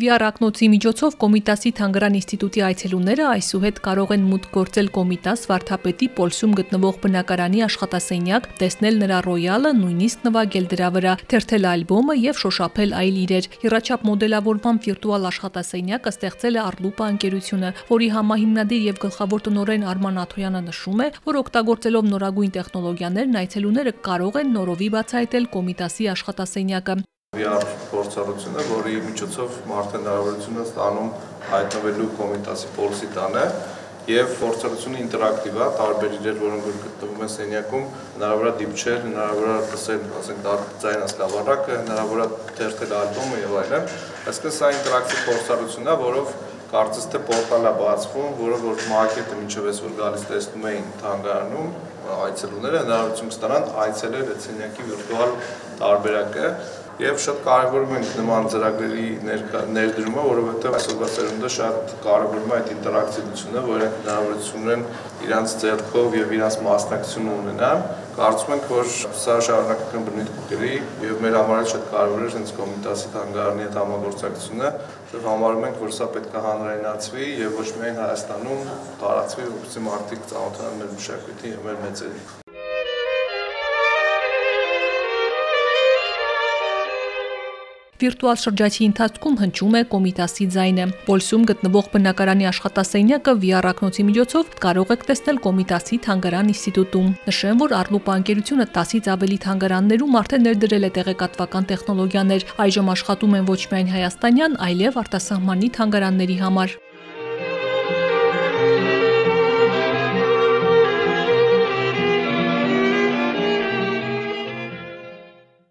VR-ակնոցի միջոցով Կոմիտասի Թանգարան ինստիտուտի այցելուները այսուհետ կարող են մուտք գործել Կոմիտաս Վարդապետի Պոլսում գտնվող բնակարանի աշխատասենյակ, տեսնել նրա ռոյալը, նույնիսկ նվագել դրա վրա, թերթել ալբոմը եւ շոշափել այլ իրեր։ Հիրաչափ մոդելավորման վիրտուալ աշխատասենյակը ստեղծել է Arlupa ընկերությունը, որի համահիմնադիր եւ գլխավոր տնօրեն Արման Աթոյանը նշում է, որ օգտագործելով նորագույն տեխնոլոգիաներն այցելուները կարող են նորովի բացահայտել Կոմիտասի աշխատասենյակը։ VR փորձառությունը, որի միջոցով մարդը հնարավորություն է ստանում հայտնվելու կոմիտասի պոլսի տանը եւ փորձառությունը ինտերակտիվ է, տարբեր իրեր, որոնք որ գտնվում են սենյակում, հնարավոր է դիպչել, հնարավոր է լսել, ասենք, ձայն ասկավառակը, հնարավոր է թերթել ալբոմը եւ այլն։ Այսինքն սա ինտերակտիվ փորձառություն է, որով կարծես թե պորտալ է բացվում, որը որ մարկետը միջով էս որ գալիս տեսնում էին թանգարանում, այցելուները հնարավորություն կստանան այցելել այդ սենյակի վիրտուալ տարբերակը եւ շատ կարեւորում ենք նման ծրագրերի ներդրումը, որովհետեւ այսօրվա ծերունդը շատ կարեւորում է այդ ինտերակտիվությունը, որ հնարավորություն ունեն իրանց ձեռքով եւ իրանց մասնակցությունը ունենան։ Կարծում ենք, որ սա շարունակական բնույթ կգրի եւ մեր համար շատ կարեւոր է հենց կոմիտասի թանգարանի հետ համագործակցությունը, եւ համարում ենք, որ սա պետք է հանրայնացվի եւ ոչ միայն Հայաստանում տարածվի, որպեսզի մարդիկ ծանոթանան մեր մշակույթին եւ մեր մեծերին։ վիրտուալ շրջացի ընթացքում հնչում է կոմիտասի ձայնը։ Պոլսում գտնվող բնակարանի աշխատասենյակը վիարակնոցի միջոցով կարող եք տեսնել կոմիտասի թանգարան ինստիտուտում։ Նշեմ, որ Արլու բանկերությունը 10-ից ավելի թանգարաններում արդեն ներդրել է տեղեկատվական տեխնոլոգիաներ, այժմ աշխատում են ոչ միայն հայաստանյան, այլև արտասահմանի թանգարանների համար։